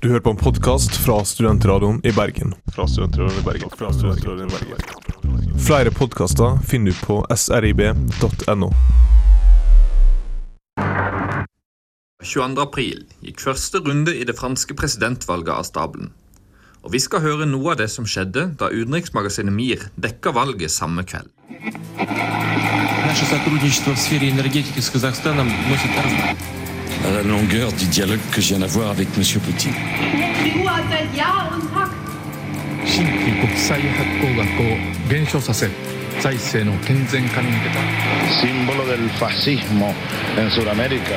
Du hører på en podkast fra Studentradioen i Bergen. Fra Studentradioen i Bergen. Fra Studentradioen i Bergen. Flere podkaster finner du på srib.no. 22. april gikk første runde i det franske presidentvalget av stabelen. Og vi skal høre noe av det som skjedde da utenriksmagasinet MIR dekka valget samme kveld. Наше сотрудничество в сфере la longueur du dialogue que je viens d'avoir avec M. Poutine. símbolo del fascismo en Sudamérica.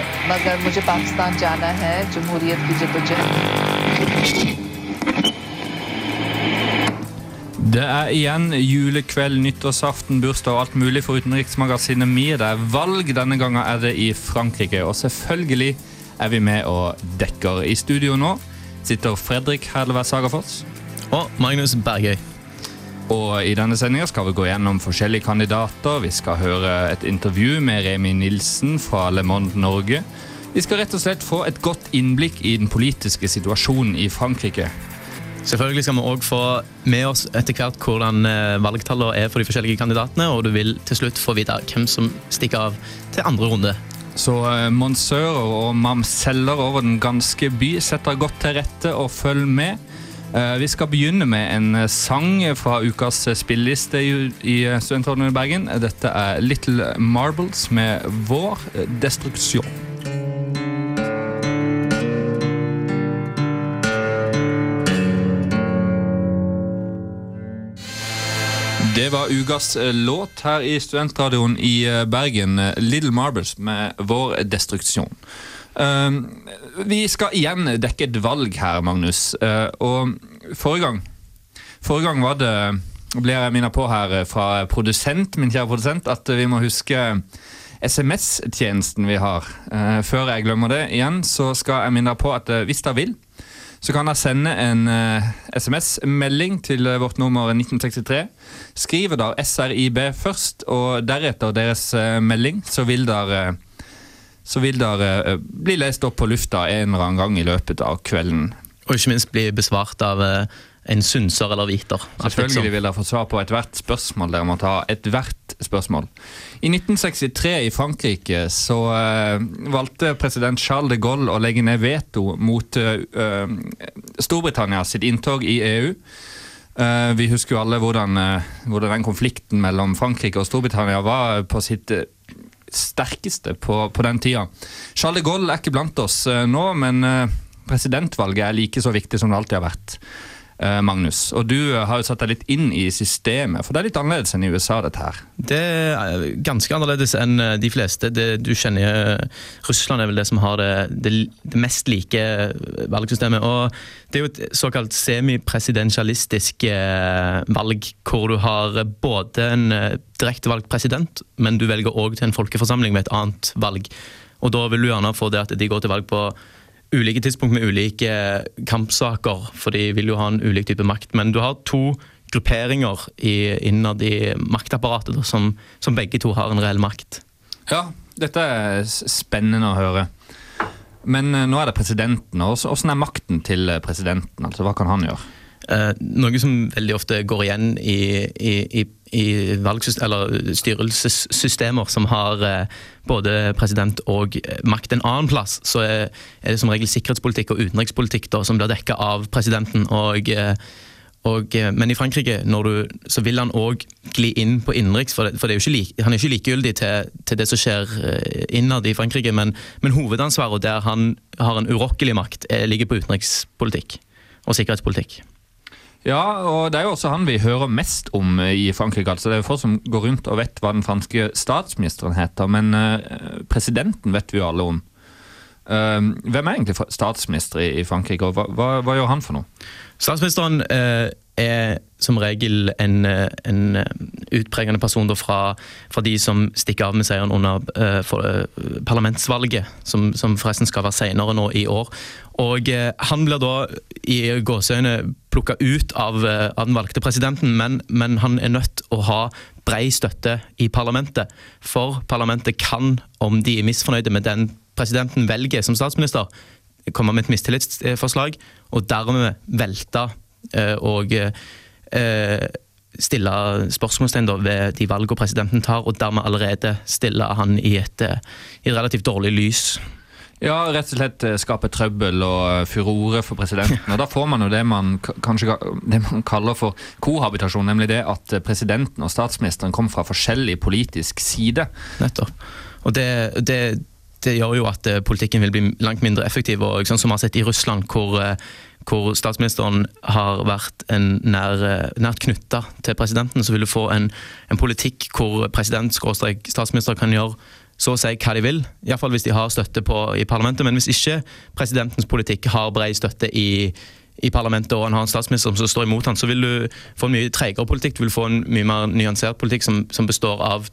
Det er igjen julekveld, nyttårsaften, bursdag og alt mulig for utenriksmagasinet MIR. Det er valg. Denne gangen er det i Frankrike. Og selvfølgelig er vi med og dekker. I studio nå sitter Fredrik Herlevær Sagafoss. Og Magnus Bergøy. Og i denne sendinga skal vi gå gjennom forskjellige kandidater. Vi skal høre et intervju med Remi Nilsen fra Le Monde Norge. Vi skal rett og slett få et godt innblikk i den politiske situasjonen i Frankrike. Selvfølgelig skal vi òg få med oss etter hvert hvordan eh, valgtallene er for de forskjellige kandidatene, og du vil til slutt få vite hvem som stikker av til andre runde. Så uh, monsører og mamseller over den ganske by setter godt til rette og følg med. Uh, vi skal begynne med en sang fra ukas spilleliste i, Studentrådet i Bergen. Dette er Little Marbles med Vår destruksjon. Var ukas eh, låt her i studentradioen i eh, Bergen. eh, Little Marbles med Vår destruksjon. Um, vi skal igjen dekke et valg her, Magnus. Og forrige gang Forrige gang var det ble jeg minnet på her fra produsent, min kjære produsent, at vi må huske SMS-tjenesten vi har. Før jeg glemmer det igjen, så skal jeg minne på at hvis dere vil, så kan dere sende en uh, SMS-melding til uh, vårt nummer 1963. Skriver dere SRIB først, og deretter deres uh, melding, så vil dere så vil dere bli lest opp på lufta en eller annen gang i løpet av kvelden. Og ikke minst bli besvart av en synser eller hviter. Selvfølgelig vil dere få svar på ethvert spørsmål. Dere må ta ethvert spørsmål. I 1963 i Frankrike så uh, valgte president Charles de Gaulle å legge ned veto mot uh, Storbritannia sitt inntog i EU. Uh, vi husker jo alle hvordan, hvordan, den konflikten mellom Frankrike og Storbritannia var på sitt sterkeste på, på, den tida. Charles de Gaulle er ikke blant oss nå, men presidentvalget er like så viktig som det alltid har vært. Magnus, og du har jo satt deg litt inn i systemet, for det er litt annerledes enn i USA, dette her? Det er ganske annerledes enn de fleste. Det, du kjenner Russland er vel det som har det, det, det mest like valgsystemet. og Det er jo et såkalt semipresidensialistisk valg, hvor du har både en direktevalgt president, men du velger òg til en folkeforsamling med et annet valg. Og Da vil du gjerne få det at de går til valg på ulike tidspunkt med ulike kampsaker, for de vil jo ha en ulik type makt. Men du har to grupperinger innad i maktapparatet da, som, som, begge to har en reell makt. Ja, dette er spennende å høre. Men nå er det presidenten. Hvordan er makten til presidenten? altså Hva kan han gjøre? Eh, noe som veldig ofte går igjen i, i, i i styrelsessystemer som har eh, både president og makt en annen plass, så er, det som regel sikkerhetspolitikk og utenrikspolitikk da, som blir dekka av presidenten. og eh, og, men i Frankrike du, så vil han òg gli inn på innenriks, for, for er like, han er ikke likegyldig til, til, det som skjer innad i Frankrike. Men, men hovedansvaret der han har en urokkelig makt, er, ligger på utenrikspolitikk og sikkerhetspolitikk. Ja, og det er jo også han vi hører mest om i Frankrike. altså Det er jo folk som går rundt og vet hva den franske statsministeren heter, men uh, presidenten vet vi jo alle om. Uh, hvem er egentlig statsminister i, Frankrike, og hva, hva, hva, gjør han for noe? Statsministeren uh, er som regel en, en utpregende person fra, fra, de som stikker av med seieren under for, parlamentsvalget, som, som, forresten skal være senere nå i år. Og Han blir da i gåseøyne plukka ut av, eh, av den valgte presidenten, men, men han er nødt til å ha brei støtte i parlamentet. For parlamentet kan, om de er misfornøyde med den presidenten velger som statsminister, komme med et mistillitsforslag, og dermed velte eh, og eh, stille spørsmålstegn ved de valgene presidenten tar, og dermed allerede stille han i et, i et relativt dårlig lys. Ja, rett og slett eh, skape trøbbel og eh, furore for presidenten. Og Da får man jo det man kanskje det man kaller for kohabitasjon, nemlig det at eh, presidenten og statsministeren kommer fra forskjellig politisk side. Nettopp. Og det, det, det gjør jo at politikken vil bli langt mindre effektiv. og liksom, som vi har sett i Russland, hvor, hvor statsministeren har vært nær, nært knytta til presidenten, så vil du få en, en politikk hvor president skråstrek statsminister kan gjøre så å si hva de vil, iallfall hvis de har støtte på, i parlamentet. Men hvis ikke presidentens politikk har bred støtte i, i parlamentet og han har en statsminister som står imot han, så vil du få en mye tregere politikk. Du vil få en mye mer nyansert politikk som, som består av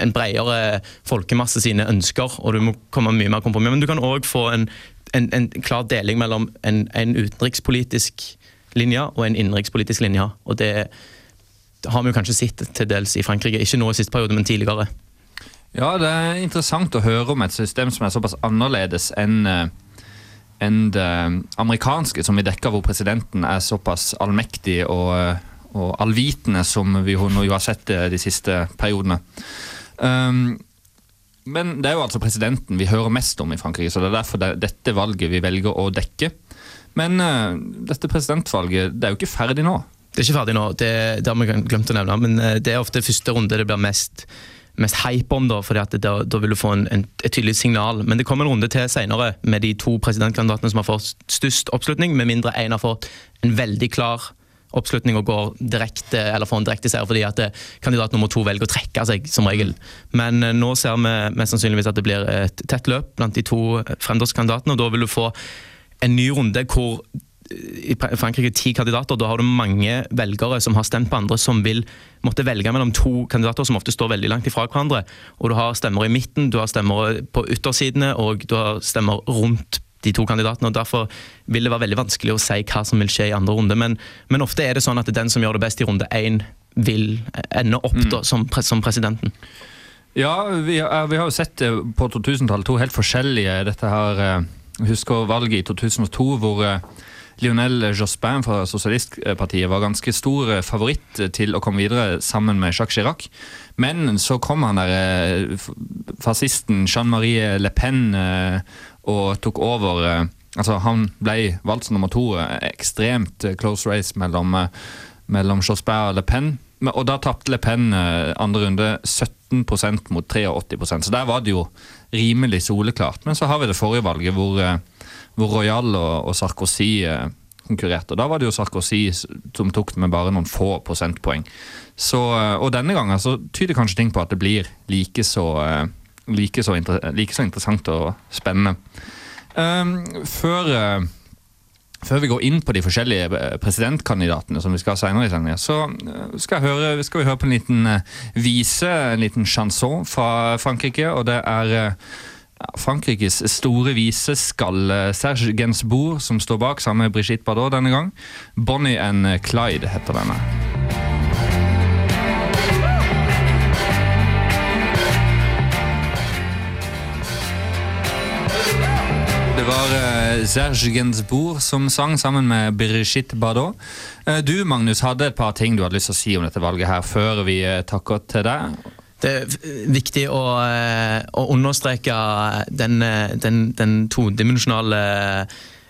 en bredere folkemasse sine ønsker, og du må komme mye mer kompromiss. Men du kan òg få en, en, en klar deling mellom en, en utenrikspolitisk linje og en innenrikspolitisk linje. Og det har vi jo kanskje sett til dels i Frankrike, ikke nå i siste periode, men tidligere. Ja, det er interessant å høre om et system som er såpass annerledes enn eh, enn det amerikanske, som vi dekker, hvor presidenten er såpass allmektig og, eh, og allvitende som vi jo har sett de siste periodene. Um, men det er jo altså presidenten vi hører mest om i Frankrike, så det er derfor det, dette valget vi velger å dekke. Men uh, dette presidentvalget det er jo ikke ferdig nå. Det er ikke ferdig nå, det, det har vi glemt å nevne, men eh, det er ofte første runde det blir mest, mest hype om, da, fordi at da, da vil du få en, en, et tydelig signal. Men det kommer en runde til senere med de to presidentkandidatene som har fått størst oppslutning, med mindre én har fått en veldig klar oppslutning og går direkte, eller får en direkte seier fordi at eh, kandidat nummer to velger å trekke seg, som regel. Men eh, nå ser vi mest sannsynligvis at det blir et tett løp blant de to fremdriftskandidatene, og da vil du få en ny runde hvor i Frankrike ti kandidater. Da har du mange velgere som har stemt på andre, som vil måtte velge mellom to kandidater som ofte står veldig langt ifra hverandre. Og Du har stemmer i midten, du har stemmer på yttersidene og du har stemmer rundt de to kandidatene. og Derfor vil det være veldig vanskelig å si hva som vil skje i andre runde. Men, men ofte er det sånn at den som gjør det best i runde én, vil ende opp da, som, som presidenten. Ja, vi, har- vi har jo sett eh, på 2000-tallet to helt forskjellige dette her eh, Jeg husker valget i 2002 hvor eh, Lionel Jospin fra Sosialistpartiet var ganske stor eh, favoritt til å komme videre sammen med Jacques Chirac. Men så kom han der eh, fascisten Jean-Marie Le Pen eh, og tok over Altså, han ble valgt som nummer to. Ekstremt close race mellom, mellom Jospin og Le Pen. Og da tapte Le Pen andre runde 17% mot 83% så der var det jo rimelig soleklart. Men så har vi det forrige valget hvor, hvor Royal og, og Sarkozy eh, konkurrerte. Da var det jo Sarkozy som tok det med bare noen få prosentpoeng. Så, eh, og denne gangen så tyder kanskje ting på at det blir like så, eh, like så, inter like så interessant og spennende. Um, før før vi går inn på de forskjellige presidentkandidatene som vi skal ha senere i sendingen, så skal, høre, skal vi høre på en liten vise, en liten chanson fra Frankrike. Og det er Frankrikes store vise skal Serge Gainsbourg som står bak, sammen med Brigitte Bardot denne gang. Bonnie and Clyde heter denne. Det var eh, Serge Gainsbourg som sang sammen med Brigitte Bardot. Eh, du, Magnus, hadde et par ting du hadde lyst til å si om dette valget her før vi eh, takker til deg. Det er viktig å, eh, å understreke den, eh, den, den todimensjonale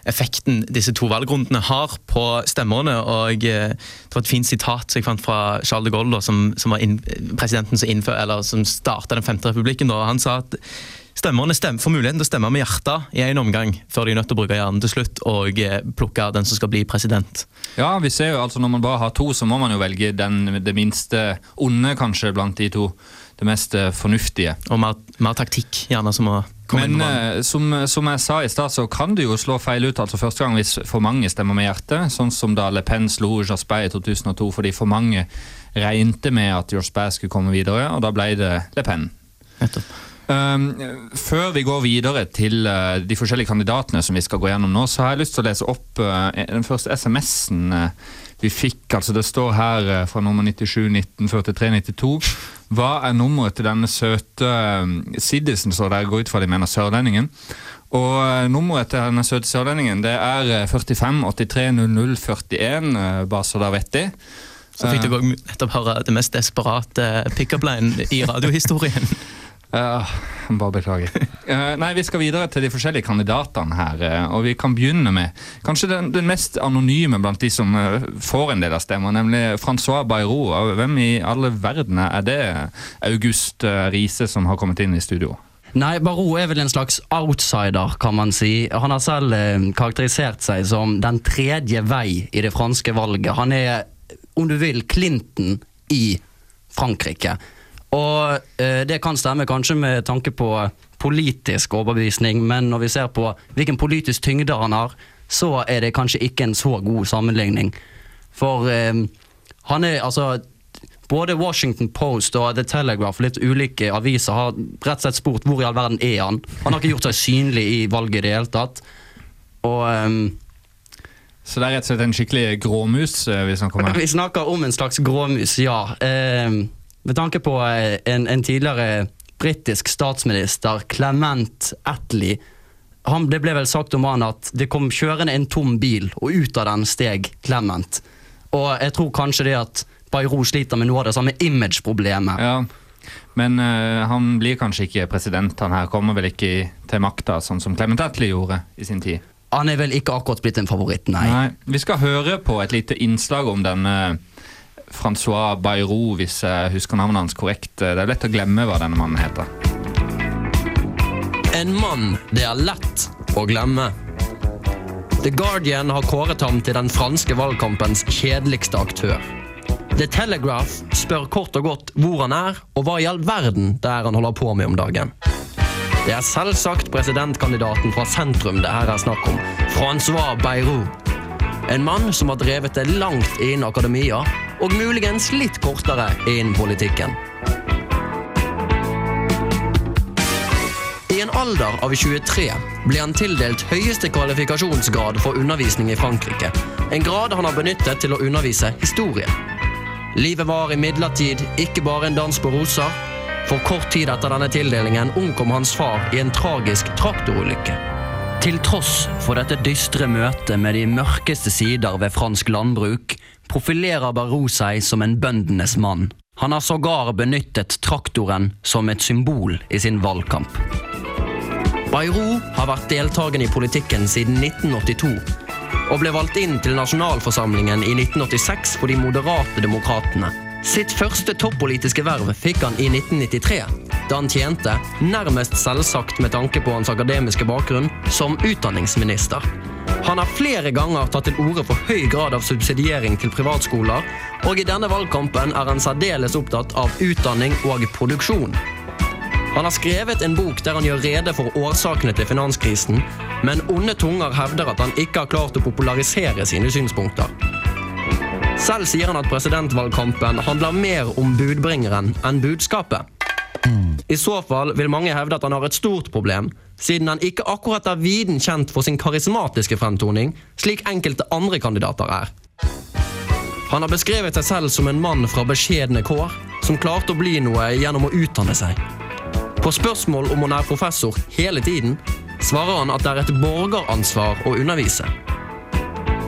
effekten disse to valgrundene har på stemmerne. og eh, Det var et fint sitat som jeg fant fra Charles de Gaulle, som, som var inn, presidenten som, innfør, eller som starta den femte republikken. Da. Han sa at stemmerne stem, får muligheten til å stemme med hjertet i en omgang, før de er nødt til å bruke hjernen til slutt og plukke den som skal bli president. Ja, vi ser jo altså Når man bare har to, så må man jo velge den, det minste onde, kanskje, blant de to. Det mest eh, fornuftige. Og mer, mer taktikk, gjerne, som å komme inn Men på banen. eh, som, som jeg sa i stad, så kan du jo slå feil ut altså første gang hvis for mange stemmer med hjertet. Sånn som da Le Pen slo Jospin i 2002 fordi for mange regnet med at Jospin skulle komme videre, og da ble det Le Pen. Um, før vi går videre til uh, de forskjellige kandidatene som vi skal gå gjennom nå, så har jeg lyst til å lese opp uh, den første SMS-en uh, vi fikk. altså Det står her fra nummer 97 1943 92. Hva er nummeret til denne søte Siddisen, så der går ut fra de mener sørlendingen. Og nummeret til denne søte sørlendingen det er 45 83 00 41, bare så dere vet det. Så fikk du nettopp høre det mest desperate pickup-linen i radiohistorien. Ja, bare beklager. Uh, nei, Vi skal videre til de forskjellige kandidatene her. Uh, og Vi kan begynne med kanskje den, den, mest anonyme blant de som uh, får en del av stemmer, nemlig Francois Bayrou. Hvem i alle verden er det August Riise som har kommet inn i studio? Nei, Barou er vel en slags outsider, kan man si. Han har selv karakterisert seg som den tredje vei i det franske valget. Han er om du vil, Clinton i Frankrike. Og eh, det kan stemme kanskje med tanke på politisk overbevisning, men når vi ser på hvilken politisk tyngde han har, så er det kanskje ikke en så god sammenligning. For eh, han er altså både Washington Post og The Telegraph, litt ulike aviser, har rett og slett spurt hvor i all verden er han. Han har ikke gjort seg synlig i valget i det hele tatt. Og eh, så det er rett og slett en skikkelig gråmus hvis vi snakker om Vi snakker om en slags gråmus, ja. Eh, med tanke på eh, en, en tidligere britisk statsminister, Clement Attlee. Han, det ble vel sagt om han at det kom kjørende en tom bil, og ut av den steg Clement. Og jeg tror kanskje det at Bayrou sliter med noe av det samme image-problemet. Ja. Men uh, han blir kanskje ikke president. Han her kommer vel ikke til makta, sånn som Clement Attlee gjorde i sin tid. Han er vel ikke akkurat blitt en favoritt, nei. nei. Vi skal høre på et lite innslag om denne Francois Bayrou, hvis jeg husker navnet hans korrekt. Det er lett å glemme hva denne mannen heter. En mann det er lett å glemme. The Guardian har kåret ham til den franske valgkampens kjedeligste aktør. The Telegraph spør kort og godt hvor han er, og hva i all verden det er han holder på med om dagen. Det er selvsagt presidentkandidaten fra sentrum det her er snakk om. Francois Bayrou. En mann som har drevet det langt innen akademia, og muligens litt kortere innen politikken. I en alder av 23 ble han tildelt høyeste kvalifikasjonsgrad for undervisning i Frankrike. En grad han har benyttet til å undervise historie. Livet var imidlertid ikke bare en dans på roser. For kort tid etter denne tildelingen omkom hans far i en tragisk traktorulykke. Til tross for dette dystre møtet med de mørkeste sider ved fransk landbruk, profilerer Barou seg som en bøndenes mann. Han har sågar benyttet traktoren som et symbol i sin valgkamp. Bayrou har vært deltakende i politikken siden 1982, og ble valgt inn til nasjonalforsamlingen i 1986 for de moderate demokratene. Sitt første toppolitiske verv fikk han i 1993, da han tjente, nærmest selvsagt med tanke på hans akademiske bakgrunn, som utdanningsminister. Han har flere ganger tatt til orde for høy grad av subsidiering til privatskoler, og i denne valgkampen er han særdeles opptatt av utdanning og produksjon. Han har skrevet en bok der han gjør rede for årsakene til finanskrisen, men onde tunger hevder at han ikke har klart å popularisere sine synspunkter. Selv sier han at presidentvalgkampen handler mer om budbringeren enn budskapet. I så fall vil mange hevde at han har et stort problem, siden han ikke akkurat er viden kjent for sin karismatiske fremtoning, slik enkelte andre kandidater er. Han har beskrevet seg selv som en mann fra beskjedne kår, som klarte å bli noe gjennom å utdanne seg. På spørsmål om han er professor hele tiden, svarer han at det er et borgeransvar å undervise.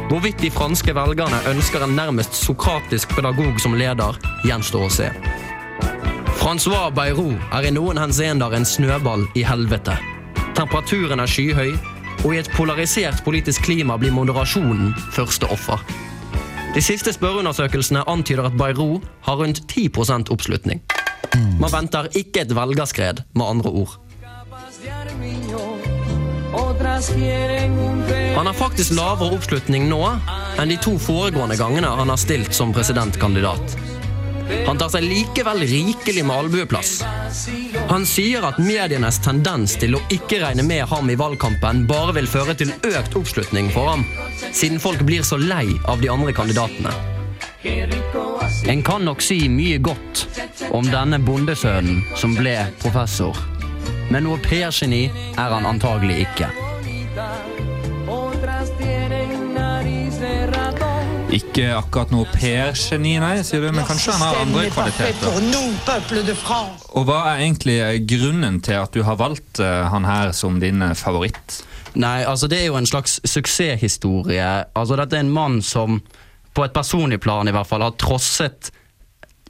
Hvorvidt de franske velgerne ønsker en nærmest sokratisk pedagog som leder, gjenstår å se. Francois Bayrou er i noen henseender en snøball i helvete. Temperaturen er skyhøy, og i et polarisert politisk klima blir moderasjonen første offer. De siste spørreundersøkelsene antyder at Bayrou har rundt 10% oppslutning. Man venter ikke et velgerskred, med andre ord. Han har faktisk lavere oppslutning nå enn de to foregående gangene han har stilt som presidentkandidat. Han tar seg likevel rikelig med albueplass. Han sier at medienes tendens til å ikke regne med ham i valgkampen bare vil føre til økt oppslutning for ham, siden folk blir så lei av de andre kandidatene. En kan nok si mye godt om denne bondesønnen som ble professor. Men noe PR-geni er han antagelig ikke. Ikke akkurat noe PR-geni, nei, sier du, men kanskje han har andre kvaliteter. Og hva er egentlig grunnen til at du har valgt eh, han her som din eh, favoritt? Nei, altså det er jo en slags suksesshistorie. Altså Dette er en mann som på et personlig plan i hvert fall har trosset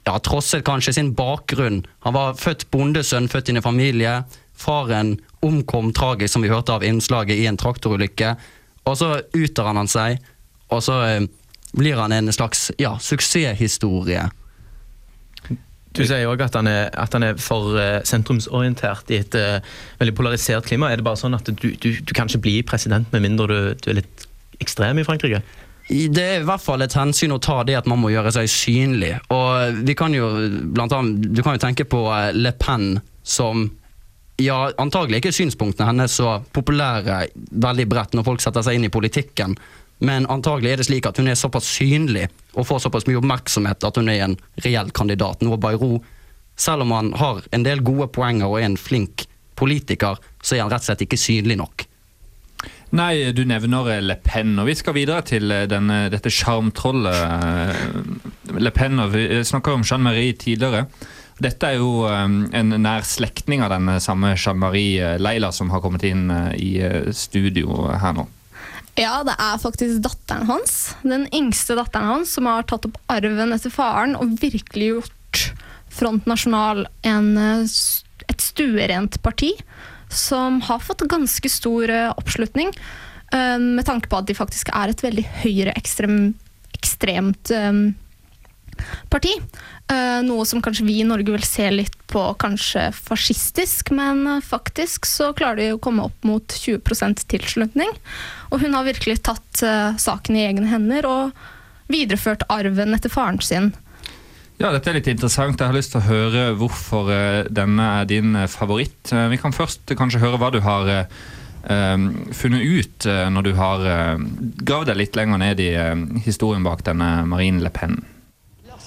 ja, trosset kanskje sin bakgrunn. Han var født bondesønn, født inn i familie. Faren omkom tragisk, som vi hørte av innslaget, i en traktorulykke. Og så utdanner han seg, og så eh, blir han en slags ja, suksesshistorie. Du sier òg at, at han er for eh, sentrumsorientert i et uh, veldig polarisert klima. Er det bare sånn at du, du, du kan ikke bli president med mindre du, du er litt ekstrem i Frankrike? Det er i hvert fall et hensyn å ta det at man må gjøre seg synlig. Og vi kan jo blant annet, Du kan jo tenke på eh, Le Pen som ja, antagelig ikke synspunktene hennes så populære veldig bredt når folk setter seg inn i politikken, men antagelig er det slik at hun er såpass synlig og får såpass mye oppmerksomhet at hun er en reell kandidat. Noe Bayrou, selv om han har en del gode poenger og er en flink politiker, så er han rett og slett ikke synlig nok. Nei, du nevner eh, Le Pen, og vi skal videre til eh, denne, dette sjarmtrollet eh, Le Pen. og Vi snakker om Jeanne-Marie tidligere. Dette er jo eh, en nær slektning av den samme Jeanne-Marie eh, Leila som har kommet inn eh, i eh, studio her nå. Ja, det er faktisk datteren hans. Den yngste datteren hans som har tatt opp arven etter faren og virkelig gjort Front Nasjonal en, eh, et stuerent parti som har fått ganske stor eh, oppslutning, eh, med tanke på at de faktisk er et veldig høyreekstremt parti. Eh, noe som kanskje vi i Norge vil se litt på kanskje fascistisk, men eh, faktisk så klarer de å komme opp mot 20% tilslutning. Og hun har virkelig tatt eh, saken i egne hender og videreført arven etter faren sin. Ja, dette er litt interessant. Jeg har lyst til å høre hvorfor denne er din favoritt. Vi kan først kanskje høre hva du har funnet ut når du har gravd deg litt lenger ned i historien bak denne Marine Le Pen.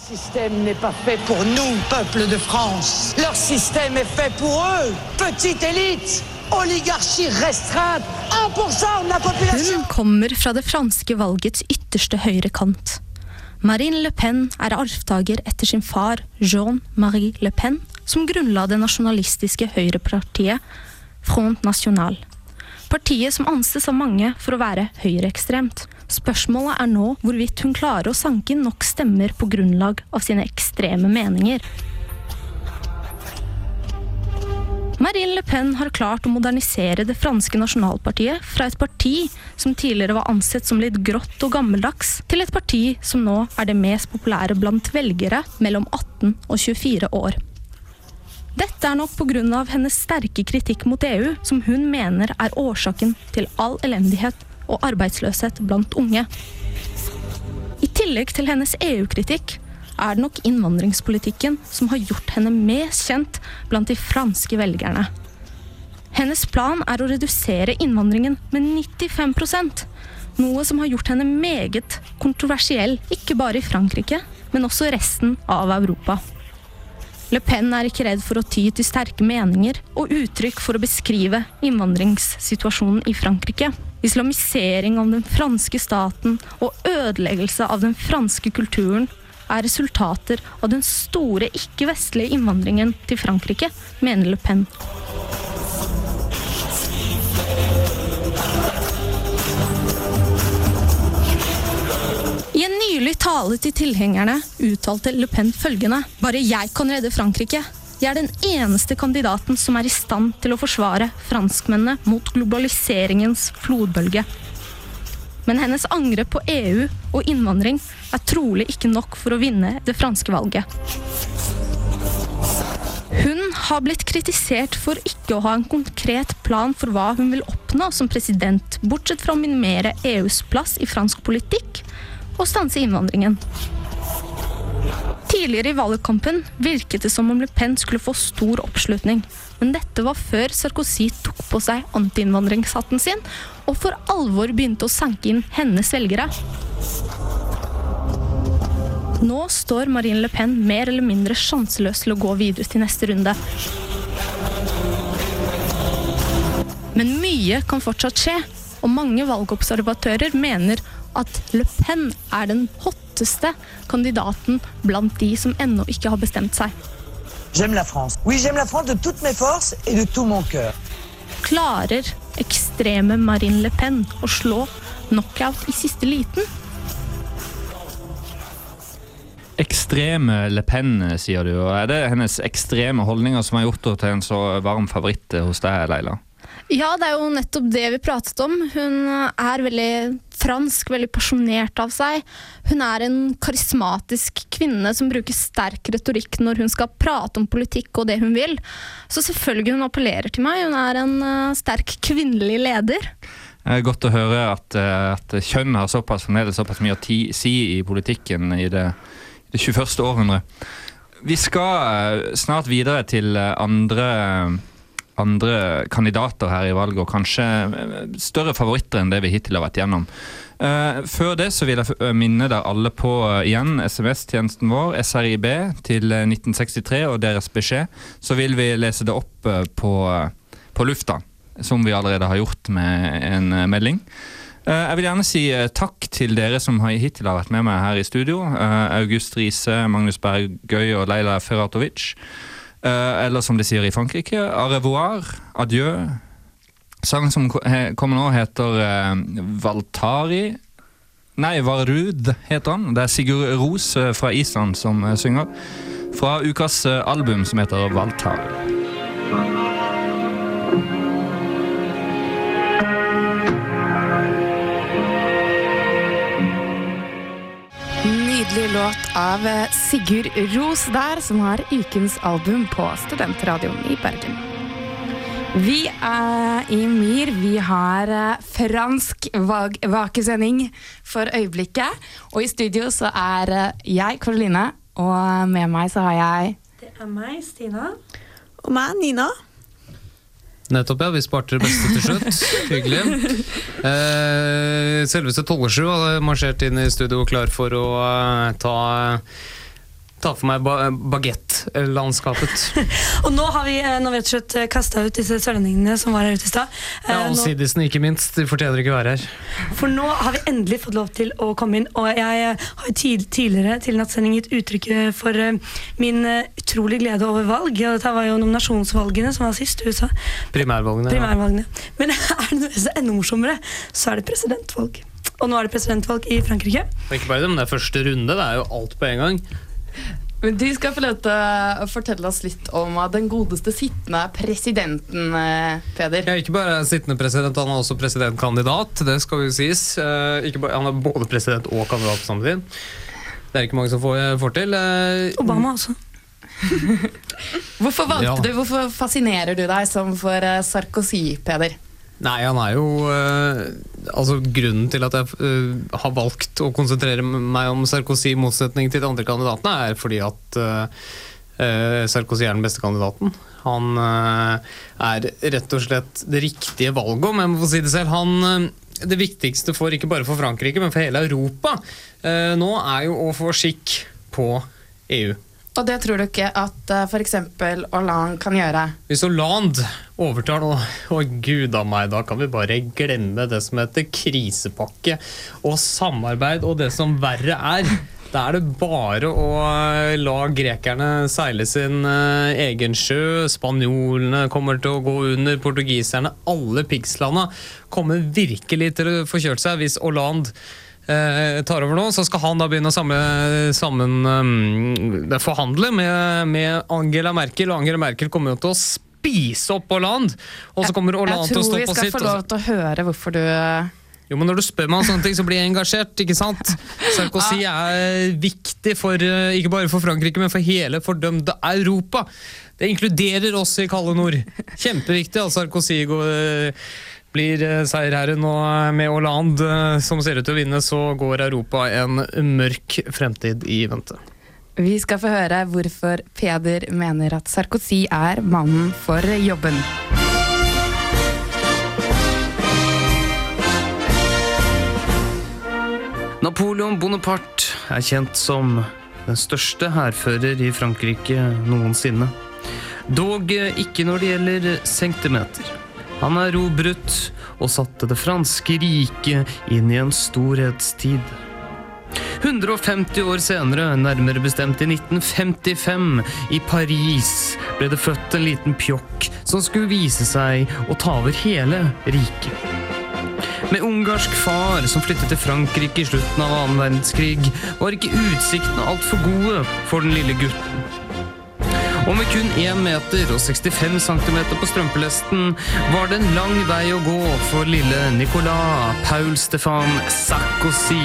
Système n'est pas fait pour nous, peuple de France. Leur système est fait pour eux, petite élite, oligarchie restreinte, 1% de la population. Hun kommer fra det franske valgets ytterste høyre kant. Marine Le Pen er arvtaker etter sin far Jean-Marie Le Pen, som grunnla det nasjonalistiske høyrepartiet Front National. Partiet som anses av mange for å være høyreekstremt. Spørsmålet er nå hvorvidt hun klarer å sanke inn nok stemmer på grunnlag av sine ekstreme meninger. Marine Le Pen har klart å modernisere det franske nasjonalpartiet fra et parti som tidligere var ansett som litt grått og gammeldags, til et parti som nå er det mest populære blant velgere mellom 18 og 24 år. Dette er nok pga. hennes sterke kritikk mot EU, som hun mener er årsaken til all elendighet og arbeidsløshet blant unge. I tillegg til hennes EU-kritikk er det nok innvandringspolitikken som har gjort henne mest kjent blant de franske velgerne. Hennes plan er å redusere innvandringen med 95% noe som har gjort henne meget kontroversiell, ikke bare i Frankrike, men også resten av Europa. Le Pen er ikke redd for å ty til sterke meninger og uttrykk for å beskrive innvandringssituasjonen i Frankrike. Islamisering av den franske staten og ødeleggelse av den franske kulturen er resultater av den store ikke-vestlige innvandringen til Frankrike, mener Le Pen. I en nylig tale til tilhengerne uttalte Le Pen følgende Bare jeg kan redde Frankrike. Jeg er den eneste kandidaten som er i stand til å forsvare franskmennene mot globaliseringens flodbølge. Men hennes angrep på EU og innvandring er trolig ikke nok for å vinne det franske valget. Hun har blitt kritisert for ikke å ha en konkret plan for hva hun vil oppnå som president, bortsett fra å minimere EUs plass i fransk politikk og stanse innvandringen. Tidligere i valgkampen virket det som om Le Pen skulle få stor oppslutning, men dette var før Sarkozy tok på seg antiinnvandringshatten sin og for alvor begynte å sanke inn hennes velgere. Nå står Marine Le Pen mer eller mindre sjanseløs til å gå videre til neste runde. Men mye kan fortsatt skje, og mange valgobservatører mener at Le Pen er den hotteste kandidaten blant de som ennå ikke har bestemt seg. J'aime la France. Oui, j'aime la France de toutes mes forces et de tout mon cœur. Klarer ekstreme Marine Le Pen å slå knockout i siste liten? Ekstreme Le Pen, sier du. og Er det hennes ekstreme holdninger som har gjort henne til en så varm favoritt hos deg, Leila? Ja, det er jo nettopp det vi pratet om. Hun er veldig fransk, veldig pasjonert av seg. Hun er en karismatisk kvinne som bruker sterk retorikk når hun skal prate om politikk og det hun vil. Så selvfølgelig hun appellerer til meg. Hun er en uh, sterk kvinnelig leder. Er godt å høre at, uh, at kjønn har såpass, såpass mye å ti, si i politikken i det, det 21. århundre. Vi skal uh, snart videre til andre andre kandidater her i valget, og kanskje eh, større favoritter enn det vi hittil har vært gjennom. Uh, før det så vil jeg minne dere alle på uh, igjen SMS-tjenesten vår, SRIB, til 1963 og deres beskjed. Så vil vi lese det opp på, på, lufta, som vi allerede har gjort med en melding. Jeg vil gjerne si takk til dere som hittil har vært med meg her i studio. August Riise, Magnus Bergøy og Leila Ferratovic. Uh, eller som de sier i Frankrike, au revoir, adieu. Sangen som kommer nå, heter uh, Valtari. Nei, Varud heter han. Det er Sigurd Ros uh, fra Island som synger. Fra ukas album som heter Valtari. Nydelig låt av eh, Sigurd Ros der, som har ukens album på Studentradioen i Bergen. Vi er i Myr. Vi har eh, fransk vakesending for øyeblikket. Og i studio så er eh, jeg, Karoline, og med meg så har jeg Det er meg, Stina. Og meg, Nina. Nettopp, ja. Vi sparte det beste til slutt. Hyggelig. Eh, selveste Tollesju hadde marsjert inn i studio klar for å eh, ta ta for meg ba bagettlandskapet. og nå har vi, eh, nå rett og slett eh, kasta ut disse sørlendingene som var her ute i stad. Ja, og sidisene ikke minst. De fortjener ikke å være her. For nå har vi endelig fått lov til å komme inn, og jeg har tidligere til nattsending gitt uttrykk for min utrolig glede over valg. Og dette var jo nominasjonsvalgene som var sist i USA. Primærvalgene. Primærvalgene. Ja. Men er det noe enda morsommere, så er det presidentvalg. Og nå er det presidentvalg i Frankrike. Og ikke bare det, men det er første runde. Det er jo alt på en gang. Men Du skal få lov til å fortelle oss litt om den godeste sittende presidenten, eh, Peder. Ja, ikke bare sittende president, han er også presidentkandidat. Det skal jo sies. Eh, bare, han er både president og kandidat samtidig. Det er ikke mange som får, eh, får til. Obama også. hvorfor valgte ja. du, hvorfor fascinerer du deg som for Sarkozy, Peder? Nei, han er jo uh, Altså Grunnen til at jeg uh, har valgt å konsentrere meg om Sarkozy i motsetning til de andre kandidatene, er fordi at uh, Sarkozy er den beste kandidaten. Han er rett og slett det riktige valget, om jeg må få si det selv. Han, det viktigste for ikke bare for Frankrike, men for hele Europa nå er jo å få skikk på EU. Og det tror du ikke at uh, f.eks. Hollande kan gjøre? Hvis Hollande overtar nå, å gud a meg, da kan vi bare glemme det som heter krisepakke og samarbeid og det som verre er. Da er det bare å eh, la grekerne seile sin uh, egen sjø. Spanjolene kommer til å gå under. Portugiserne. Alle pigslanda kommer virkelig til å få kjørt seg hvis Hollande eh, tar over nå, så skal han da begynne å samle, sammen um, forhandle med, med, Angela Merkel. Og Angela Merkel kommer jo til å spise opp Hollande! Og så kommer Hollande til å stå på sitt. Jeg tror vi skal få lov til å høre hvorfor du jo, men Når du spør meg om sånne ting, så blir jeg engasjert. ikke sant? Sarkozy er viktig for, eh, ikke bare for Frankrike, men for hele fordømte Europa. Det inkluderer oss i kalde nord. Kjempeviktig at Sarkozy går blir seierherren seierherre nå med Hollande, eh, som ser ut til å vinne, så går Europa en mørk fremtid i vente. Vi skal få høre hvorfor Peder mener at Sarkozy er mannen for jobben. Napoleon Bonaparte er kjent som den største hærfører i Frankrike noensinne. Dog ikke når det gjelder centimeter. Han erobret og satte det franske riket inn i en storhetstid. 150 år senere, nærmere bestemt i 1955, i Paris, ble det født en liten pjokk som skulle vise seg å ta over hele riket. Med ungarsk far som flyttet til Frankrike i slutten av annen verdenskrig, var ikke utsiktene altfor gode for den lille gutten. Og med kun 1 meter og 65 cm på strømpelesten var det en lang vei å gå for lille Nicolas Paul Stefan Sarkozy.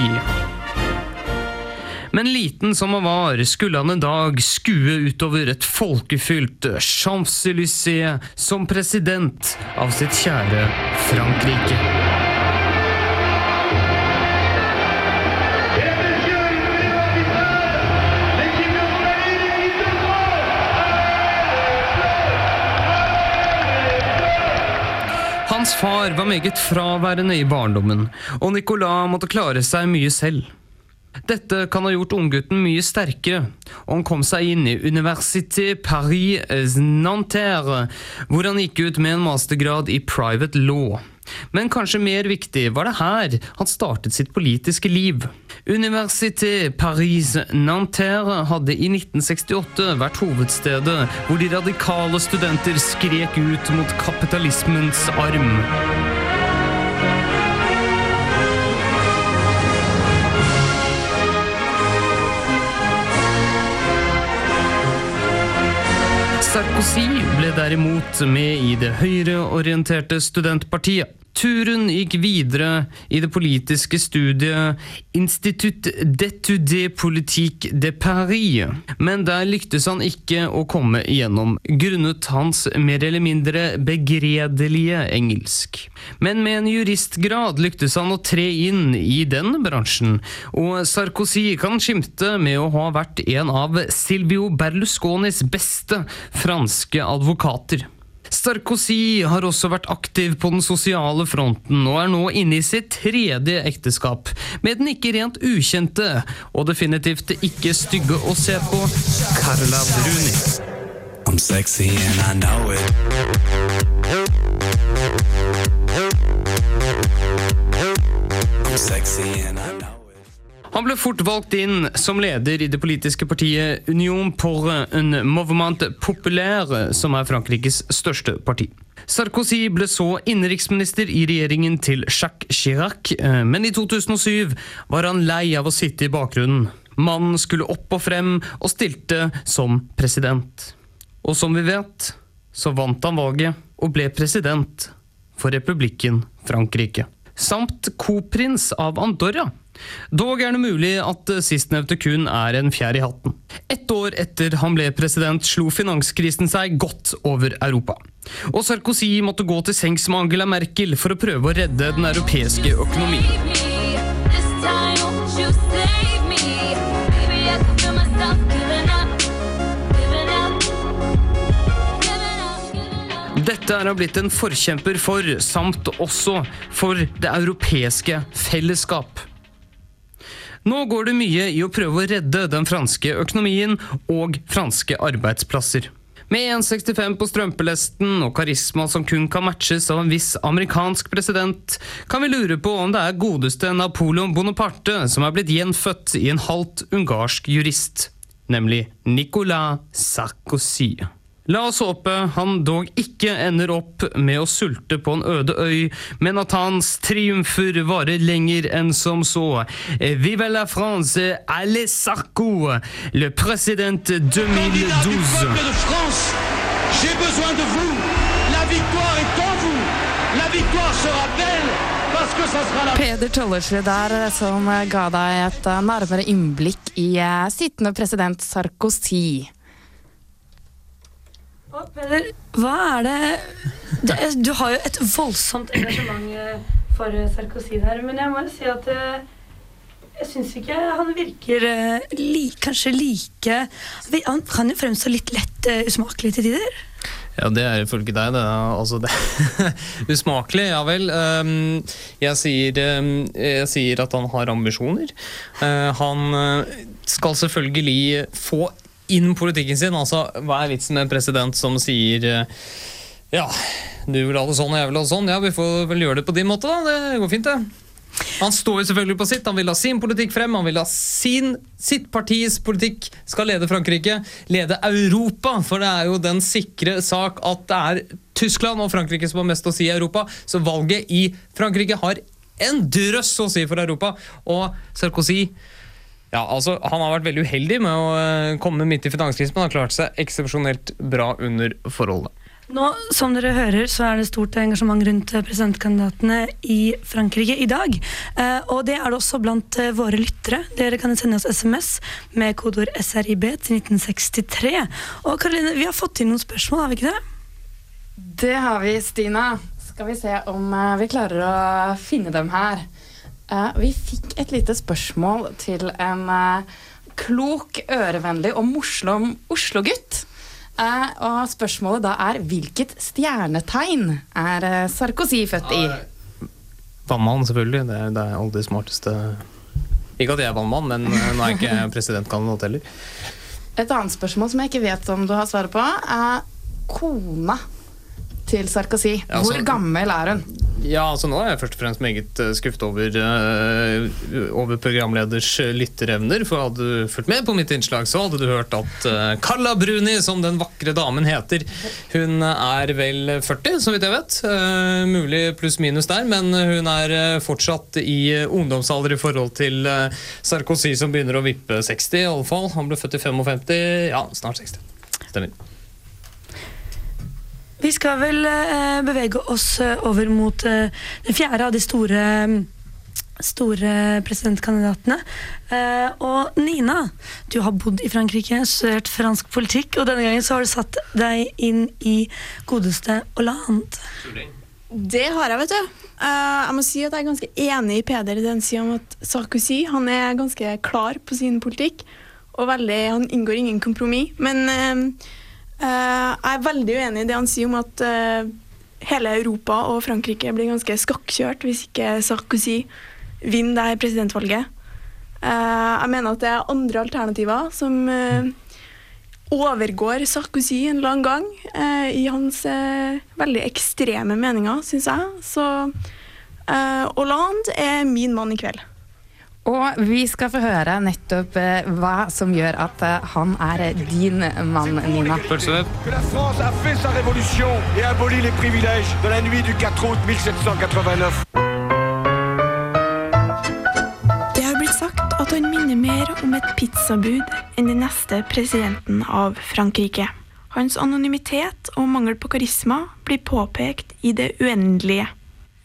Men liten som han var, skulle han en dag skue utover et folkefylt Champs-Élysées som president av sitt kjære Frankrike. Hans far var meget fraværende i barndommen, og Nicolas måtte klare seg mye selv. Dette kan ha gjort unggutten mye sterkere, og han kom seg inn i Université Paris Nanterre, hvor han gikk ut med en mastergrad i private law. Men kanskje mer viktig var det her han startet sitt politiske liv. Université Paris Nanterre hadde i 1968 vært hovedstedet hvor de radikale studenter skrek ut mot kapitalismens arm. Sarkozy ble derimot med i det høyreorienterte studentpartiet. Turen gikk videre i det politiske studiet Institut d'étude politique de Paris, men der lyktes han ikke å komme igjennom, grunnet hans mer eller mindre begredelige engelsk. Men med en juristgrad lyktes han å tre inn i den bransjen, og Sarkozy kan skimte med å ha vært en av Silvio Berlusconis beste franske advokater. Sarkozy har også vært aktiv på den sosiale fronten og er nå inne i sitt tredje ekteskap med den ikke rent ukjente og definitivt ikke stygge å se på Carla Bruni. I'm sexy and I know it. I'm sexy and I Han ble fort valgt inn som leder i det politiske partiet Union pour un mouvement populaire, som er Frankrikes største parti. Sarkozy ble så innenriksminister i regjeringen til Jacques Chirac, eh, men i 2007 var han lei av å sitte i bakgrunnen. Mannen skulle opp og frem, og stilte som president. Og som vi vet, så vant han valget og ble president for republikken Frankrike. Samt koprins av Andorra. Dog er det mulig at sistnevnte kun er en fjær i hatten. Ett år etter han ble president, slo finanskrisen seg godt over Europa. Og Sarkozy måtte gå til sengs med Angela Merkel for å prøve å redde den europeiske økonomien. Dette er han blitt en forkjemper for, samt også for det europeiske fellesskap. Nå går det mye i å prøve å redde den franske økonomien og franske arbeidsplasser. Med 1,65 på strømpelesten og karisma som kun kan matches av en viss amerikansk president, kan vi lure på om det er godeste Napoleon Bonaparte som er blitt gjenfødt i en halvt ungarsk jurist, nemlig Nicolas Sarkozy. La oss håpe han dog ikke ender opp med å sulte på en øde øy, men at hans triumfer varer lenger enn som så. Vive la France, allez Sarko, le président 2012. J'ai besoin de vous. La victoire est en vous. La victoire sera belle parce que ça sera la Peder Tollersrud der, som ga deg et nærmere innblikk i eh, sittende president Sarkozy. Peder, hva er det, Du har jo et voldsomt engasjement eh, for eh, Sarkozy her, men jeg må jo si at eh, jeg syns ikke han virker li, kanskje like Han kan jo fremstå litt lett usmakelig til tider. Ja, det er ifølge deg, det. Altså, det Usmakelig, ja vel. Um, jeg, sier, um, jeg sier at han har ambisjoner. Han skal selvfølgelig få inn politikken sin. Altså, hva er vitsen med en president som sier uh, Ja, du vil ha det sånn, og jeg vil ha det sånn. Ja, vi får vel gjøre det på din måte, da. Det går fint, det. Han står jo selvfølgelig på sitt. Han vil ha sin politikk frem. Han vil ha sin, sitt partis politikk skal lede Frankrike. Lede Europa, for det er jo den sikre sak at det er Tyskland og Frankrike som har mest å si i Europa. Så valget i Frankrike har en drøss å si for Europa. Og Sarkozy ja, altså, Han har vært veldig uheldig med å eh, komme midt i finanskrisen, men har klart seg eksepsjonelt bra under forholdene. Nå, Som dere hører, så er det stort engasjement rundt eh, presidentkandidatene i Frankrike i dag. Eh, og det er det også blant eh, våre lyttere. Dere kan sende oss SMS med kodeord SRIB til 1963. Og Karoline, vi har fått inn noen spørsmål, har vi ikke det? Det har vi, Stina. Skal vi se om eh, vi klarer å finne dem her. Eh, vi fikk et lite spørsmål til en eh, klok, ørevennlig og morsom Oslo-gutt. Eh, og spørsmålet da er hvilket stjernetegn er Sarkozy født i? Vannmann, selvfølgelig. Det er, det er aldri smarteste Ikke at jeg er vannmann, men nå er jeg ikke presidentkandidat heller. Et annet spørsmål som jeg ikke vet om du har svaret på, er kona til Sarkozy. Altså- Hvor gammel er hun? Ja, altså Nå er jeg først og fremst meget eh, skuffet over, uh, over programleders eh, lytterevner. For hadde du fulgt med på mitt innslag, så hadde du hørt at uh, Carla Bruni, som den vakre damen heter, hun er vel 40, så vidt jeg vet. Uh, mulig pluss-minus der, men hun er fortsatt i ungdomsalder i forhold til Sarkozy, som begynner å vippe 60, i alle fall. Han ble født i 55, ja, snart 60. Stemmer. Vi skal vel eh, bevege oss eh, over mot eh, den fjerde av de store, store presidentkandidatene. Eh, og Nina, du har bodd i Frankrike, studert fransk politikk, og denne gangen så har du satt deg inn i godeste Hollande. Det har jeg, vet du. Uh, jeg må si at jeg er ganske enig i Peder i den sida om at Sarkozy han er ganske klar på sin politikk. Og veldig, han inngår ingen kompromiss. Men eh, jeg er veldig uenig i det han sier om at eh, hele Europa og Frankrike blir ganske skakkjørt hvis ikke Sarkozy vinner det her presidentvalget. Eh, jeg mener at det er andre alternativer som eh, overgår Sarkozy en lang gang eh, i hans eh, veldig ekstreme meninger, syns jeg. Så eh, Hollande er min mann i kveld. Og vi skal få høre nettopp eh, hva som gjør at eh, han er din mann, Nina. Que la France a fait sa révolution et aboli les privilèges de la nuit du 4 août 1789. Det har blitt sagt at han minner mer om et pizzabud enn den neste presidenten av Frankrike. Hans anonymitet og mangel på karisma blir påpekt i det uendelige.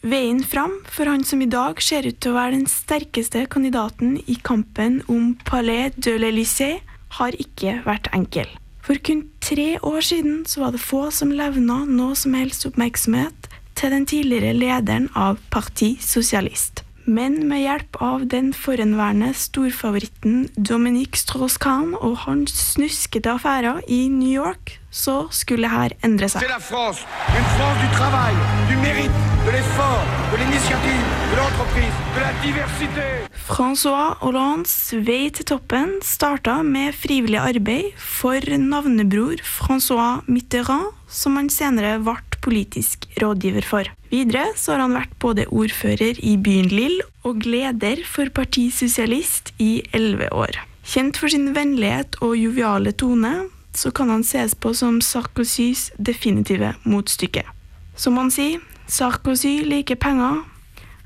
Veien fram for han som i dag ser ut til å være den sterkeste kandidaten i kampen om Palais de l'Élysée, har ikke vært enkel. For kun tre år siden så var det få som levna noe som helst oppmerksomhet til den tidligere lederen av Parti Socialist. Men med hjelp av den forhenværende storfavoritten Dominique Strauss-Kahn og hans snuskete affærer i New York, så skulle her endre seg. France, du travail, du mérite, de. Francois Hollandes vei til toppen starta med frivillig arbeid for navnebror Francois Mitterrand, som han senere ble politisk rådgiver for. Videre så har han vært både ordfører i byen Lille og leder for Parti Sosialist i elleve år. Kjent for sin vennlighet og joviale tone, så kan han ses på som Sarkozys definitive motstykke. Som han sier, Sarkozy liker penger,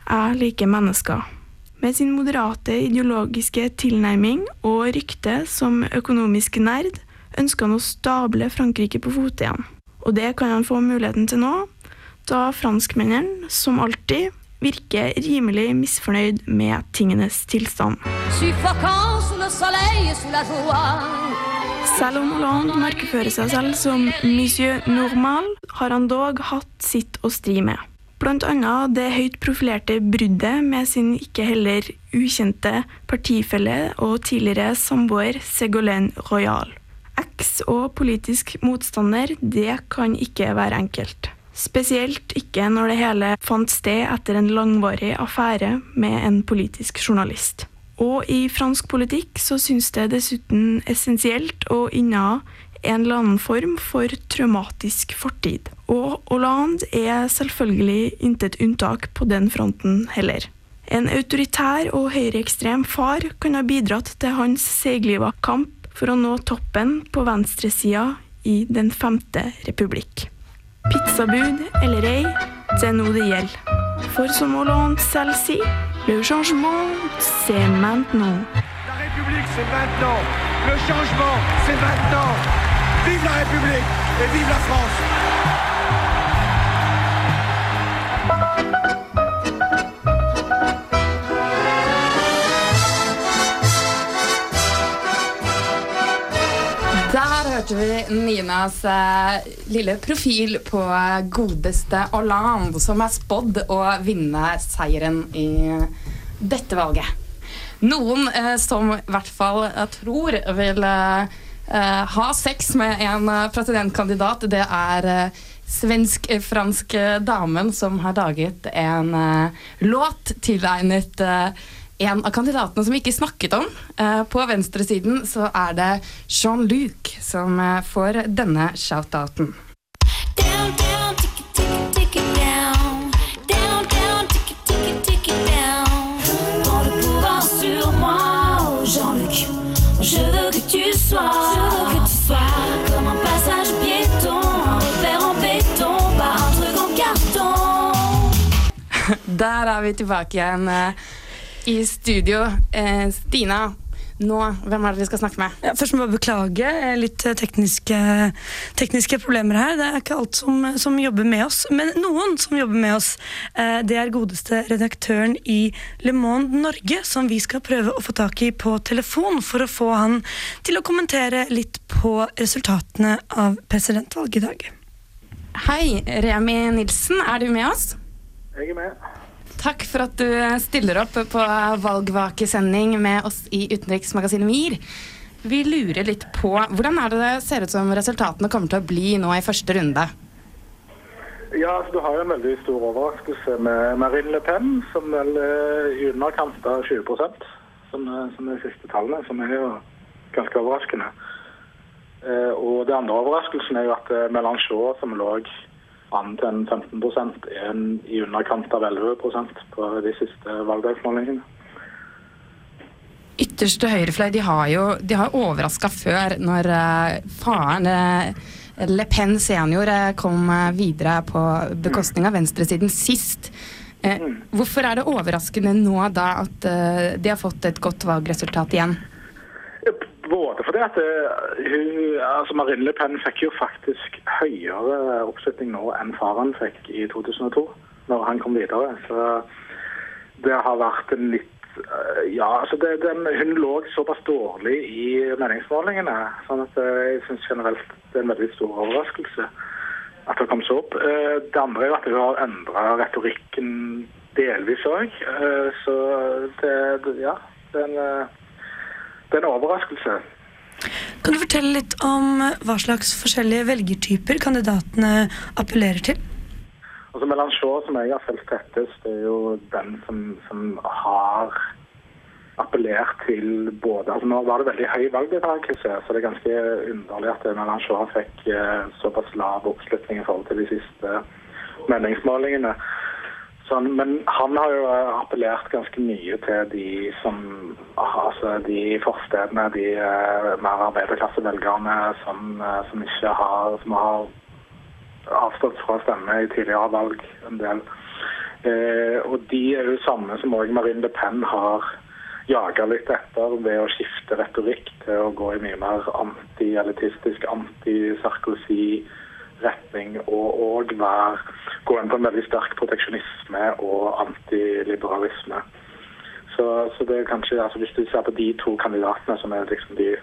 jeg liker mennesker. Med sin moderate ideologiske tilnærming og rykte som økonomisk nerd ønsker han å stable Frankrike på fote igjen. Og det kan han få muligheten til nå, da franskmennene, som alltid, virker rimelig misfornøyd med tingenes tilstand. Selv om Hollande markefører seg selv som Monsieur Normal, har han dog hatt sitt å stri med. Blant annet det høyt profilerte bruddet med sin ikke heller ukjente partifelle og tidligere samboer Ségolène Royal. Eks og politisk motstander, det kan ikke være enkelt. Spesielt ikke når det hele fant sted etter en langvarig affære med en politisk journalist. Og i fransk politikk så syns det dessuten essensielt å inneha en eller annen form for traumatisk fortid. Og Hollande er selvfølgelig intet unntak på den fronten heller. En autoritær og høyreekstrem far kan ha bidratt til hans seigliva kamp for å nå toppen på venstresida i Den femte republikk. Pizzabud eller ei, det er nå det gjelder. For som Hollande selv sier, le changement, c'est maintenant. La République, c'est maintenant. Le changement, c'est maintenant. Vive la République et vive la France. Hørte vi Ninas eh, lille profil på godeste Hollande, som er spådd å vinne seieren i dette valget. Noen eh, som i hvert fall eh, tror vil eh, eh, ha sex med en eh, presidentkandidat, det er svensk-fransk damen som har laget en låt tilegnet eh, en av kandidatene som vi ikke snakket om. Eh, på venstresiden så er det Jean-Luc som eh, får denne shout-outen. Moi, oh. Je veux que tu sois. Der er vi tilbake igjen eh, i studio. Eh, Stina, nå, hvem er det vi skal snakke med? Ja, først må jeg beklage eh, litt eh, tekniske, tekniske problemer her. Det er ikke alt som, som jobber med oss, men noen som jobber med oss. Eh, Det er godeste redaktøren i Le Monde Norge, som vi skal prøve å få tak i på telefon for å få han til å kommentere litt på resultatene av presidentvalget i dag. Hei, Remi Nilsen, er du med oss? Jeg er med. Takk for at du stiller opp på valgvakesending med oss i utenriksmagasinet MIR. Vi lurer litt på hvordan er det det ser ut som resultatene kommer til å bli nå i første runde? Ja, altså, Du har jo en veldig stor overraskelse med Marine Le Pen, som vel er i underkant av 20 som, er- som er de siste tallene, som er jo ganske overraskende. Eh, og det andre overraskelsen er jo at Melanchon, som lå an til en 15 er en i underkant av 11% på de siste valgdagsmålingene. Ytterste høyrefløy de har jo de har overraska før, når eh, faren eh, Le Pen senior eh, kom videre på bekostning av venstresiden sist. Eh, hvorfor er det overraskende nå da at de har fått et godt valgresultat igjen? Både fordi at eh, hun, altså Marine Le Pen fikk jo faktisk høyere oppslutning nå enn faren fikk i 2002, når han kom videre. Så det har vært en litt eh, Ja, altså det, den, hun lå såpass dårlig i meningsmålingene. sånn at eh, jeg syns generelt det er en veldig stor overraskelse at det kom så opp. Det andre er jo at hun har endra retorikken delvis òg. Så det, Ja. Det er en det er en overraskelse. Kan du fortelle litt om hva slags forskjellige velgertyper kandidatene appellerer til? Altså Melanchon, som jeg har fulgt tettest, er jo den som, som har appellert til både altså Nå var det veldig høy valgdeltakelse, så det er ganske underlig at Melanchon fikk eh, såpass lav oppslutning i forhold til de siste meningsmålingene. Sånn, men han har jo eh, appellert ganske mye til de som altså de forstedene, de eh, mer arbeiderklassevelgerne som, eh, som ikke har som har avstått fra å stemme i tidligere valg en del. Eh, og de er jo samme som òg Marine Le Pen har jaga litt etter ved å skifte retorikk til å gå i mye mer anti-elitistisk, anti-Sarkozy-retning, og òg gå inn på en veldig sterk proteksjonisme og antiliberalisme. Så, så det er kanskje, altså Hvis du ser på de to kandidatene som er liksom de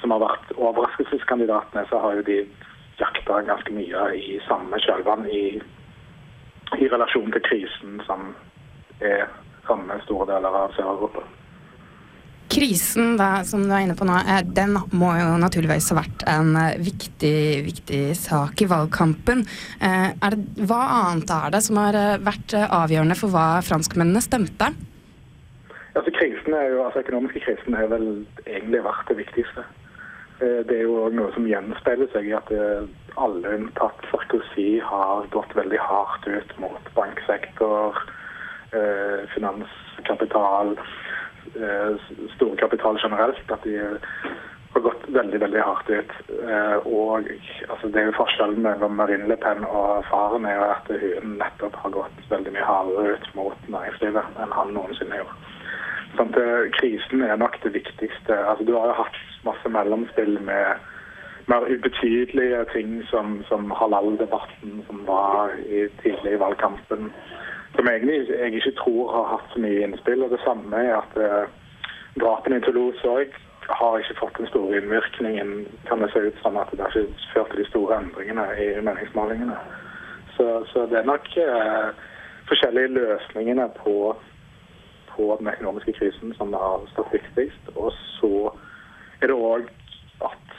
som har vært overraskelseskandidatene, så har jo de jakta ganske mye i samme kjølvann i, i relasjon til krisen som er rammer store deler av Sør-Europa. Krisen da, som du er inne på nå, den må jo naturligvis ha vært en eh, viktig, viktig sak i valgkampen. Eh, det, hva annet er det som har eh, vært avgjørende for hva franskmennene stemte? Altså, krisen er jo, altså økonomiske krisen har vel egentlig vært det viktigste. det er jo noe som gjenspeiler seg i at alle unntatt Sarkozy har gått veldig hardt ut mot banksektor, finanskapital, storkapital generelt. At de har gått veldig veldig hardt ut. Eh, og altså, det er jo Forskjellen mellom Marine Le Pen og faren er jo at hun nettopp har gått veldig mye hardere ut mot næringslivet enn han noensinne gjorde. Sånn at eh, Krisen er nok det viktigste. Altså, du har jo hatt masse mellomspill med mer ubetydelige ting som, som halal-debatten som var i, tidlig i valgkampen. Som egentlig jeg ikke tror har hatt så mye innspill. Og det samme er at eh, drapene i Toulouse òg har ikke fått den store innvirkningen, kan det se ut som at det har ikke ført til de store endringene i meningsmålingene. Så, så det er nok eh, forskjellige løsningene på, på den økonomiske krisen som har stått viktigst. Og så er det òg at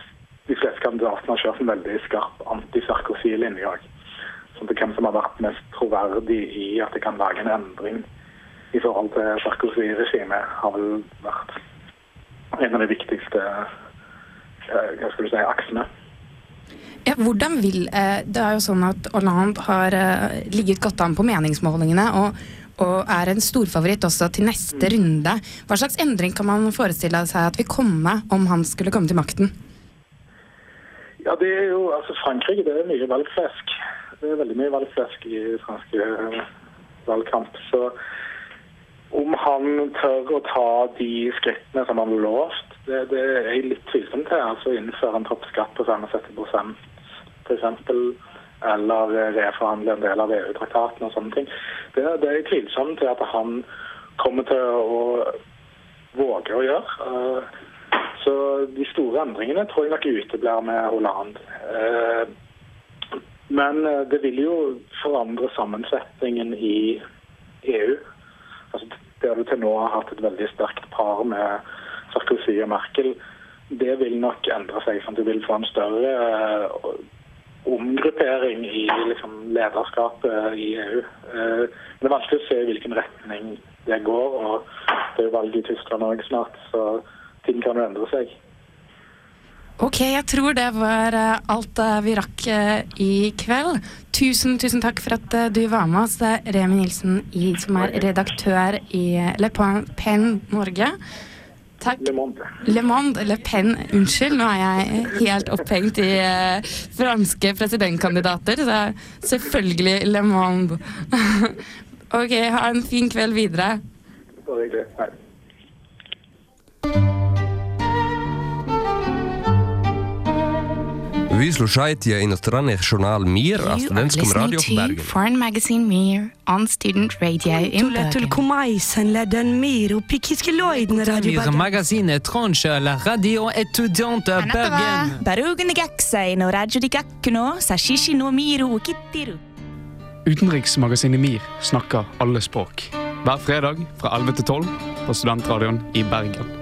de fleste kandidatene har kjørt en veldig skarp anti-Sarkozy-linje òg. Sånn til hvem som har vært mest troverdig i at det kan lage en endring i forhold til Sarkozy-regimet, har vel vært en av de viktigste eh, hva skal du si, aksene. Ja, hvordan vil eh, Det er jo sånn at Hollande har eh, ligget godt an på meningsmålingene. og og er en storfavoritt også til neste runde. Hva slags endring kan man forestille seg at vil komme om han skulle komme til makten? Ja, det er jo, altså Frankrike det er mye valgflesk. Det er veldig mye valgflesk i fransk eh, valgkamp. Så om han tør å ta de skrittene som han lovt, det, det er jeg litt tvilsom til. Altså innføre en toppskatt på 75 f.eks. Eller reforhandle en del av EU-traktaten og sånne ting. Det, det er jeg tvilsom til at han kommer til å våge å gjøre. Eh, Så de store endringene tror jeg nok uteblir med Hollande. Men eh, det vil jo forandre sammensetningen i EU. Altså, der du til nå har hatt et veldig sterkt par med Sarkozy og Merkel, det vil nok endre seg. sånn at Du vil få en større eh, omgruppering i liksom, lederskapet i EU. Eh, Men det er vanskelig å se i hvilken retning det går. og Det er jo valg i Tyskland òg snart, så ting kan jo endre seg. Ok, jeg tror det var eh, alt vi rakk eh, i kveld. Tusen, tusen takk for at eh, du var med oss, Remi Nilsen i, som er redaktør i Le Pen Norge. Takk. Le Monde. Le Monde, Le Pen, unnskyld. Nå er jeg helt opphengt i eh, franske presidentkandidater. Så selvfølgelig Le Monde. ok, ha en fin kveld videre. Bare hyggelig. Hei. Вы слушаете иностранный журнал «Мир» о You are студентском listening радио в to Берген. Foreign Magazine Mir on Student Radio in Bergen. Tulkumaisen leden miro pikiskiloiden radio Mire magazine étrange, la radio étudiante à Bergen. Berugene gaksei no radio di gakkuno, sashishi no miru kittiru. Utenriksmagasinet MIR snakker alle språk. Hver fredag fra 11 til 12 på Studentradioen i Bergen.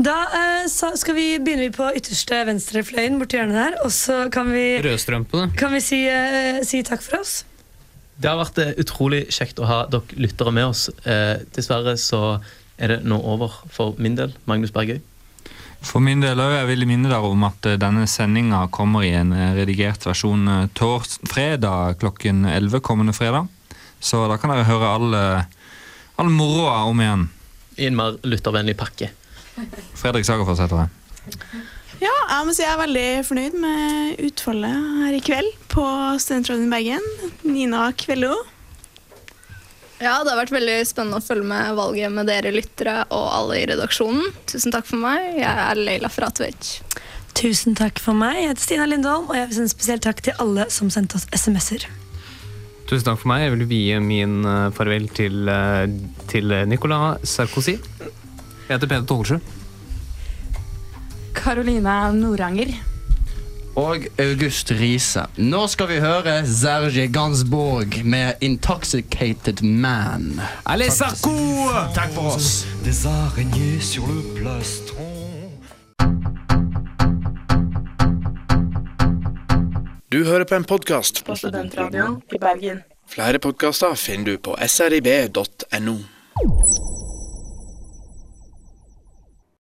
Da eh, så skal vi begynne vi på ytterste venstre fløyen borti hjørnet der, og så kan vi, Rødstrømpene. kan vi si, eh, si takk for oss. Det har vært eh, utrolig kjekt å ha dere lyttere med oss. Eh, dessverre så er det nå over for min del. Magnus Bergøy. For min del òg. jeg vil minne dere om at eh, denne sendinga kommer i en eh, redigert versjon eh, tors fredag klokken 11 kommende fredag. Så da kan dere høre all, eh, all moroa om igjen. I en mer lyttervennlig pakke. Fredrik Sagerfoss heter jeg. Ja, jeg må si jeg er veldig fornøyd med utfallet her i kveld på Studentradioen Bergen. Nina Kvello. Ja, det har vært veldig spennende å følge med valget med dere lyttere og alle i redaksjonen. Tusen takk for meg. Jeg er Leila Fratovic. Tusen takk for meg. Jeg heter Stina Lindholm, og jeg vil sende en spesiell takk til alle som sendte oss SMS-er. Tusen takk for meg. Jeg vil vie min eh, farvel til, eh, til Nicolas Sarkozy. Jeg heter Peder Tolsrud. Karolina Noranger. Og August Riise. Nå skal vi høre Serge Gansborg med 'Intoxicated Man'. Allez, Sarko! Takk for oss. Des araignées sur le plastron. Du hører på en podkast. På Studentradioen i Bergen. Flere podkaster finner du på srib.no.